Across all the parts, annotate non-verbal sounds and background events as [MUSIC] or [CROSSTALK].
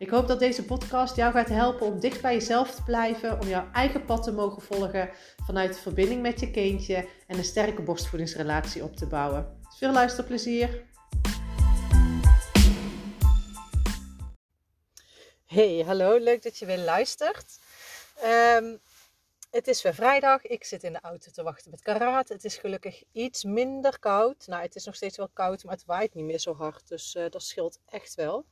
Ik hoop dat deze podcast jou gaat helpen om dicht bij jezelf te blijven, om jouw eigen pad te mogen volgen vanuit de verbinding met je kindje en een sterke borstvoedingsrelatie op te bouwen. Veel luisterplezier! Hey, hallo, leuk dat je weer luistert. Um, het is weer vrijdag. Ik zit in de auto te wachten met karaat. Het is gelukkig iets minder koud. Nou, het is nog steeds wel koud, maar het waait niet meer zo hard. Dus uh, dat scheelt echt wel.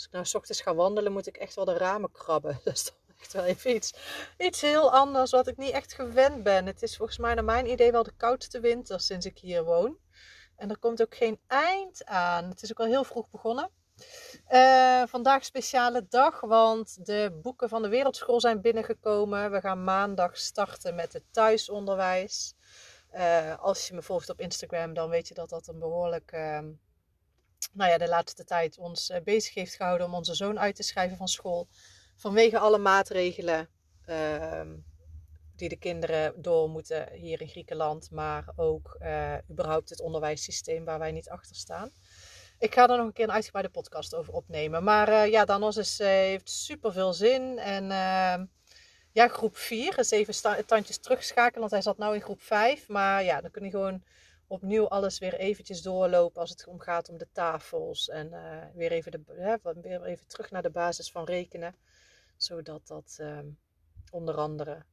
Als ik nou s ochtends ga wandelen, moet ik echt wel de ramen krabben. [LAUGHS] Dat is toch echt wel even iets, iets heel anders wat ik niet echt gewend ben. Het is volgens mij naar mijn idee wel de koudste winter sinds ik hier woon. En er komt ook geen eind aan. Het is ook al heel vroeg begonnen. Uh, vandaag speciale dag, want de boeken van de Wereldschool zijn binnengekomen. We gaan maandag starten met het thuisonderwijs. Uh, als je me volgt op Instagram, dan weet je dat dat een behoorlijk, uh, nou ja, de laatste tijd ons eh, bezig heeft gehouden om onze zoon uit te schrijven van school. Vanwege alle maatregelen ehm, die de kinderen door moeten hier in Griekenland, maar ook überhaupt het onderwijssysteem waar wij niet achter staan. Ik ga er nog een keer een uitgebreide podcast over opnemen. Maar uh, ja, Danos is, heeft super veel zin. En uh, ja, groep 4 is even tandjes terugschakelen, want hij zat nou in groep 5. Maar ja, dan kun je gewoon opnieuw alles weer eventjes doorlopen als het om gaat om de tafels. En eh, weer, even de, hè, weer even terug naar de basis van rekenen. Zodat dat ehm, onder andere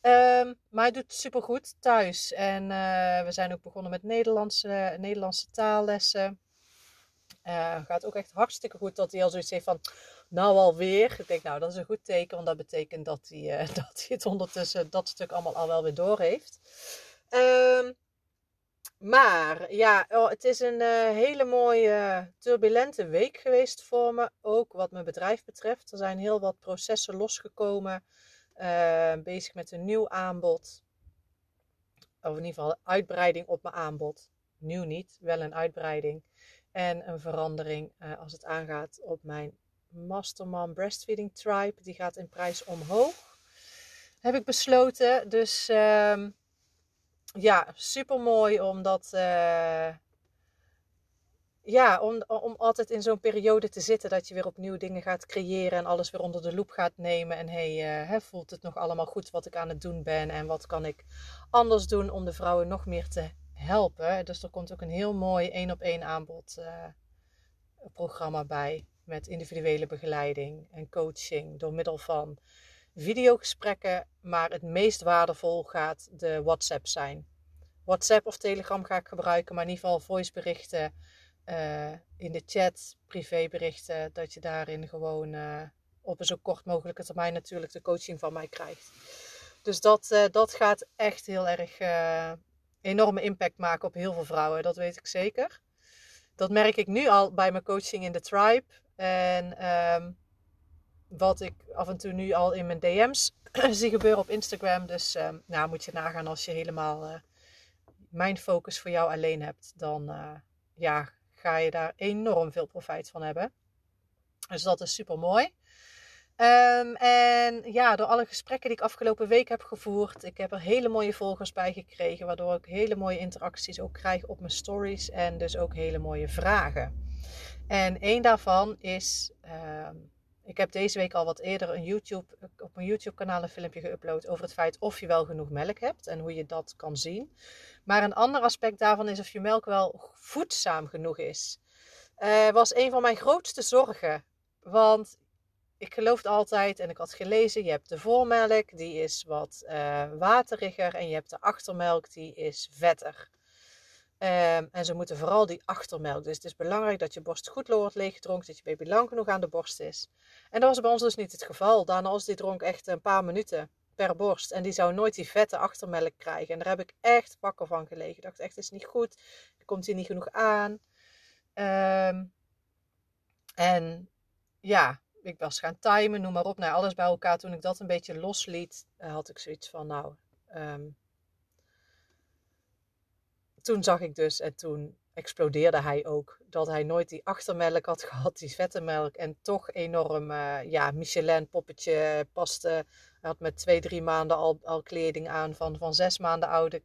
Um, maar hij doet het supergoed thuis. En uh, we zijn ook begonnen met Nederlandse, Nederlandse taallessen. Uh, gaat ook echt hartstikke goed dat hij al zoiets heeft van, nou alweer. Ik denk, nou dat is een goed teken, want dat betekent dat hij, [LAUGHS] dat hij het ondertussen dat stuk allemaal al wel weer door heeft. Um, maar ja, oh, het is een uh, hele mooie turbulente week geweest voor me. Ook wat mijn bedrijf betreft. Er zijn heel wat processen losgekomen. bezig met een nieuw aanbod. Of in ieder geval uitbreiding op mijn aanbod. Nieuw niet, wel een uitbreiding. En een verandering uh, als het aangaat op mijn Masterman Breastfeeding Tribe. Die gaat in prijs omhoog. Heb ik besloten. Dus uh, ja, super mooi omdat. Uh, ja, om, om altijd in zo'n periode te zitten dat je weer opnieuw dingen gaat creëren en alles weer onder de loep gaat nemen. En hey, uh, voelt het nog allemaal goed wat ik aan het doen ben en wat kan ik anders doen om de vrouwen nog meer te helpen. Dus er komt ook een heel mooi één op één aanbod uh, programma bij. Met individuele begeleiding en coaching door middel van videogesprekken. Maar het meest waardevol gaat de WhatsApp zijn. WhatsApp of Telegram ga ik gebruiken, maar in ieder geval voiceberichten uh, in de chat, privéberichten. Dat je daarin gewoon uh, op een zo kort mogelijke termijn natuurlijk de coaching van mij krijgt. Dus dat, dat gaat echt heel erg enorme impact maken op heel veel vrouwen. Dat weet ik zeker. Dat merk ik nu al bij mijn coaching in de tribe. En um, wat ik af en toe nu al in mijn DM's [CLEARS THROAT] zie gebeuren op Instagram. Dus um, nou moet je nagaan als je helemaal uh, mijn focus voor jou alleen hebt. Dan uh, ja, ga je daar enorm veel profijt van hebben. Dus dat is super mooi. Um, en ja, door alle gesprekken die ik afgelopen week heb gevoerd, ik heb er hele mooie volgers bij gekregen, waardoor ik hele mooie interacties ook krijg op mijn stories en dus ook hele mooie vragen. En één daarvan is, um, ik heb deze week al wat eerder een YouTube, op mijn YouTube kanaal een filmpje geüpload over het feit of je wel genoeg melk hebt en hoe je dat kan zien. Maar een ander aspect daarvan is of je melk wel voedzaam genoeg is. Uh, was een van mijn grootste zorgen. Want ik geloofde altijd en ik had gelezen, je hebt de voormelk, die is wat uh, wateriger en je hebt de achtermelk, die is vetter. Um, en ze moeten vooral die achtermelk. Dus het is belangrijk dat je borst goed wordt leeggedronken, dat je baby lang genoeg aan de borst is. En dat was bij ons dus niet het geval. Danos die dronk echt een paar minuten per borst. En die zou nooit die vette achtermelk krijgen. En daar heb ik echt pakken van gelegen. Ik dacht echt, het is niet goed. Komt hier niet genoeg aan. Um, en ja, ik was gaan timen, noem maar op. Nou, alles bij elkaar. Toen ik dat een beetje losliet, uh, had ik zoiets van, nou... Um, toen zag ik dus, en toen explodeerde hij ook, dat hij nooit die achtermelk had [LAUGHS] gehad, die vette melk. En toch enorm, uh, ja, Michelin poppetje paste. Hij had met twee, drie maanden al, al kleding aan van, van zes maanden oud.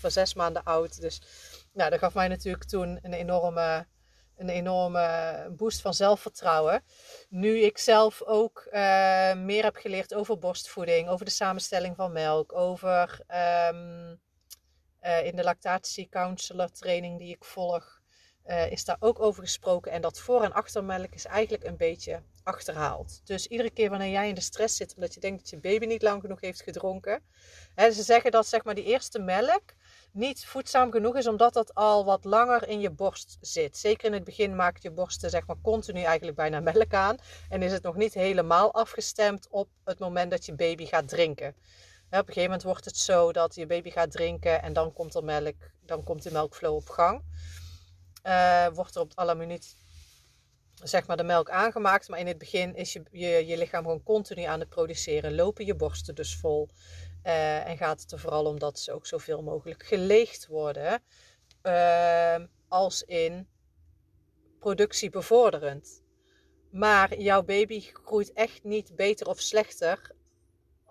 Van zes maanden oud. Dus nou, dat gaf mij natuurlijk toen een enorme een enorme boost van zelfvertrouwen. Nu ik zelf ook uh, meer heb geleerd over borstvoeding, over de samenstelling van melk, over um, uh, in de lactatiecounselor training die ik volg, uh, is daar ook over gesproken. En dat voor- en achtermelk is eigenlijk een beetje achterhaald. Dus iedere keer wanneer jij in de stress zit omdat je denkt dat je baby niet lang genoeg heeft gedronken. Hè, ze zeggen dat zeg maar die eerste melk niet voedzaam genoeg is, omdat dat al wat langer in je borst zit. Zeker in het begin maakt je borsten zeg maar continu eigenlijk bijna melk aan. En is het nog niet helemaal afgestemd op het moment dat je baby gaat drinken. Op een gegeven moment wordt het zo dat je baby gaat drinken en dan komt er melk, dan komt de melkflow op gang. Uh, wordt er op alle minuut zeg maar de melk aangemaakt. Maar in het begin is je, je, je lichaam gewoon continu aan het produceren. Lopen je borsten dus vol. Uh, en gaat het er vooral om dat ze ook zoveel mogelijk geleegd worden. Uh, als in productiebevorderend. Maar jouw baby groeit echt niet beter of slechter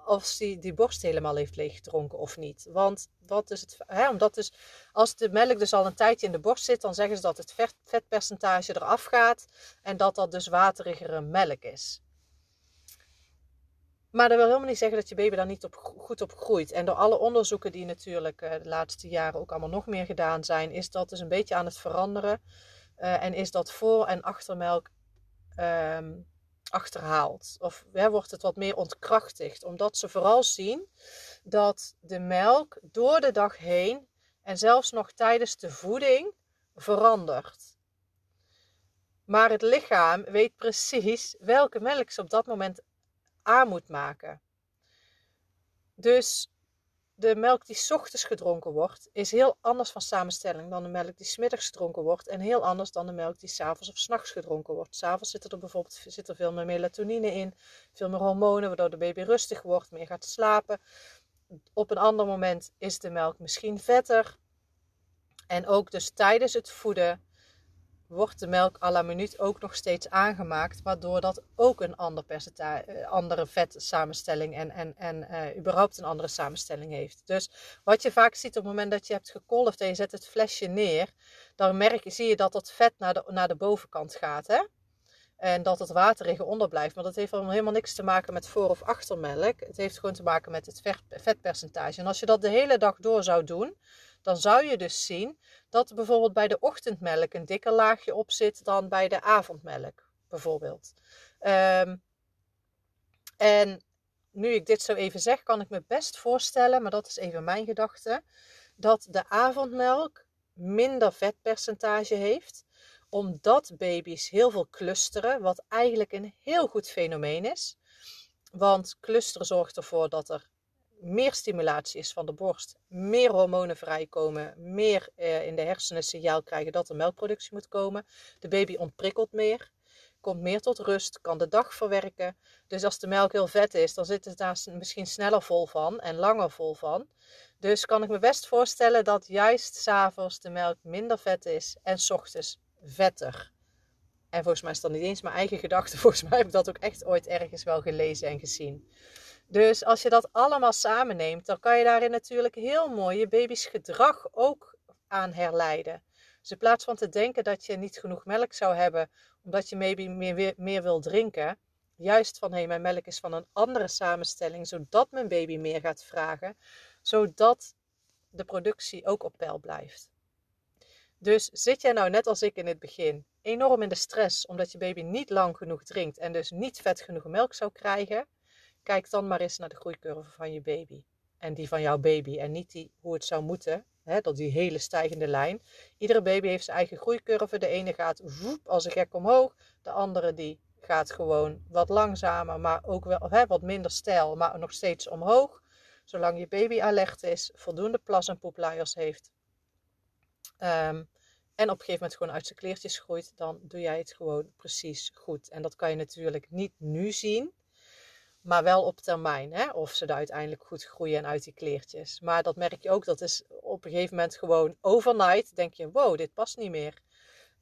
als die die borst helemaal heeft leeggedronken of niet. Want wat is het, hè, omdat dus, als de melk dus al een tijdje in de borst zit, dan zeggen ze dat het vet, vetpercentage eraf gaat en dat dat dus waterigere melk is. Maar dat wil helemaal niet zeggen dat je baby daar niet op, goed op groeit. En door alle onderzoeken die natuurlijk uh, de laatste jaren ook allemaal nog meer gedaan zijn, is dat dus een beetje aan het veranderen. Uh, en is dat voor- en achtermelk um, achterhaald. Of hè, wordt het wat meer ontkrachtigd. Omdat ze vooral zien dat de melk door de dag heen en zelfs nog tijdens de voeding verandert. Maar het lichaam weet precies welke melk ze op dat moment aan moet maken. Dus de melk die ochtends gedronken wordt, is heel anders van samenstelling dan de melk die smiddags gedronken wordt. En heel anders dan de melk die s'avonds of s'nachts gedronken wordt. S'avonds zit er bijvoorbeeld zit er veel meer melatonine in, veel meer hormonen, waardoor de baby rustig wordt, meer gaat slapen. Op een ander moment is de melk misschien vetter. En ook dus tijdens het voeden wordt de melk à la minuut ook nog steeds aangemaakt, waardoor dat ook een ander percentage, eh, andere vetsamenstelling en, en, en uh, überhaupt een andere samenstelling heeft. Dus wat je vaak ziet op het moment dat je hebt gekolfd en je zet het flesje neer, dan merk, zie je dat dat vet naar de, naar de bovenkant gaat. Hè? En dat het waterige onder blijft. Maar dat heeft helemaal niks te maken met voor- of achtermelk. Het heeft gewoon te maken met het vetpercentage. En als je dat de hele dag door zou doen, dan zou je dus zien dat bijvoorbeeld bij de ochtendmelk een dikker laagje op zit dan bij de avondmelk, bijvoorbeeld. Um, en nu ik dit zo even zeg, kan ik me best voorstellen, maar dat is even mijn gedachte, dat de avondmelk minder vetpercentage heeft, omdat baby's heel veel clusteren, wat eigenlijk een heel goed fenomeen is. Want clusteren zorgt ervoor dat er meer stimulatie is van de borst, meer hormonen vrijkomen, meer eh, in de hersenen signaal krijgen dat er melkproductie moet komen. De baby ontprikkelt meer, komt meer tot rust, kan de dag verwerken. Dus als de melk heel vet is, dan zit het daar misschien sneller vol van en langer vol van. Dus kan ik me best voorstellen dat juist s'avonds de melk minder vet is en s ochtends vetter. En volgens mij is dat niet eens mijn eigen gedachte. [LAUGHS] Volgens mij heb ik dat ook echt ooit ergens wel gelezen en gezien. Dus als je dat allemaal samenneemt, dan kan je daarin natuurlijk heel mooi je baby's gedrag ook aan herleiden. Dus in plaats van te denken dat je niet genoeg melk zou hebben, omdat je maybe meer, meer wil drinken, juist van hé, hey, mijn melk is van een andere samenstelling, zodat mijn baby meer gaat vragen, zodat de productie ook op peil blijft. Dus zit jij nou net als ik in het begin enorm in de stress omdat je baby niet lang genoeg drinkt en dus niet vet genoeg melk zou krijgen, Kijk dan maar eens naar de groeicurve van je baby. En die van jouw baby. En niet die, hoe het zou moeten. Hè, dat die hele stijgende lijn. Iedere baby heeft zijn eigen groeicurve. De ene gaat voep, als een gek omhoog. De andere die gaat gewoon wat langzamer. Maar ook wel hè, wat minder stijl. Maar nog steeds omhoog. Zolang je baby alert is. Voldoende plas- en poepluiers heeft. Um, en op een gegeven moment gewoon uit zijn kleertjes groeit, dan doe jij het gewoon precies goed. En dat kan je natuurlijk niet nu zien, maar wel op termijn. Hè? Of ze er uiteindelijk goed groeien en uit die kleertjes. Maar dat merk je ook, dat is op een gegeven moment gewoon overnight. Denk je, wow, dit past niet meer.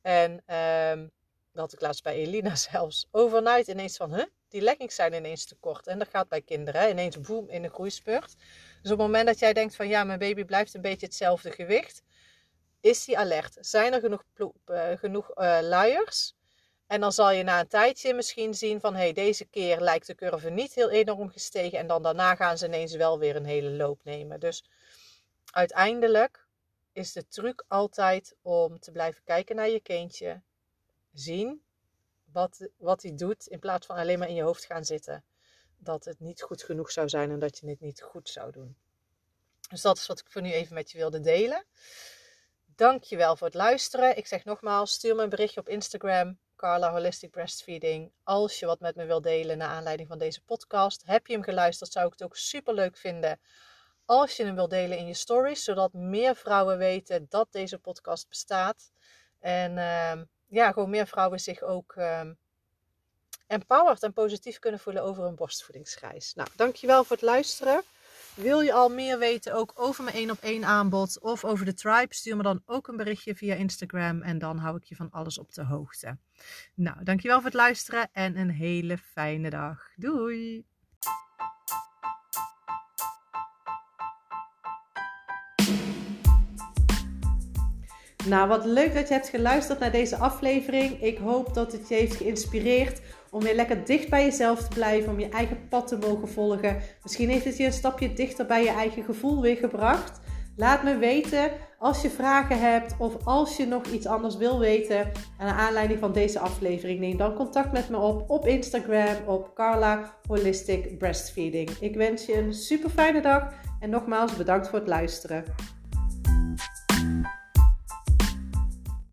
En um, dat had ik laatst bij Elina [LAUGHS] zelfs. Overnight ineens van, huh? Die leggings zijn ineens te kort. En dat gaat bij kinderen. Hè? Ineens boem in de groeispurt. Dus op het moment dat jij denkt van, ja, mijn baby blijft een beetje hetzelfde gewicht. Is die alert? Zijn er genoeg, uh, genoeg uh, luiers? En dan zal je na een tijdje misschien zien van, hey, deze keer lijkt de curve niet heel enorm gestegen. En dan daarna gaan ze ineens wel weer een hele loop nemen. Dus uiteindelijk is de truc altijd om te blijven kijken naar je kindje. Zien wat, wat hij doet in plaats van alleen maar in je hoofd gaan zitten. Dat het niet goed genoeg zou zijn en dat je het niet goed zou doen. Dus dat is wat ik voor nu even met je wilde delen. Dankjewel voor het luisteren. Ik zeg nogmaals, stuur me een berichtje op Instagram Carla Holistic Breastfeeding. Als je wat met me wilt delen naar aanleiding van deze podcast, heb je hem geluisterd, zou ik het ook super leuk vinden als je hem wilt delen in je stories, zodat meer vrouwen weten dat deze podcast bestaat. En uh, ja, gewoon meer vrouwen zich ook uh, empowered en positief kunnen voelen over een borstvoedingsreis. Nou, dankjewel voor het luisteren. Wil je al meer weten ook over mijn 1 op 1 aanbod of over de tribe? Stuur me dan ook een berichtje via Instagram en dan hou ik je van alles op de hoogte. Nou, dankjewel voor het luisteren en een hele fijne dag. Doei! Nou, wat leuk dat je hebt geluisterd naar deze aflevering. Ik hoop dat het je heeft geïnspireerd om weer lekker dicht bij jezelf te blijven, om je eigen pad te mogen volgen. Misschien heeft het je een stapje dichter bij je eigen gevoel weer gebracht. Laat me weten als je vragen hebt of als je nog iets anders wil weten aan aanleiding van deze aflevering. Neem dan contact met me op op Instagram op Carla Holistic Breastfeeding. Ik wens je een super fijne dag en nogmaals bedankt voor het luisteren.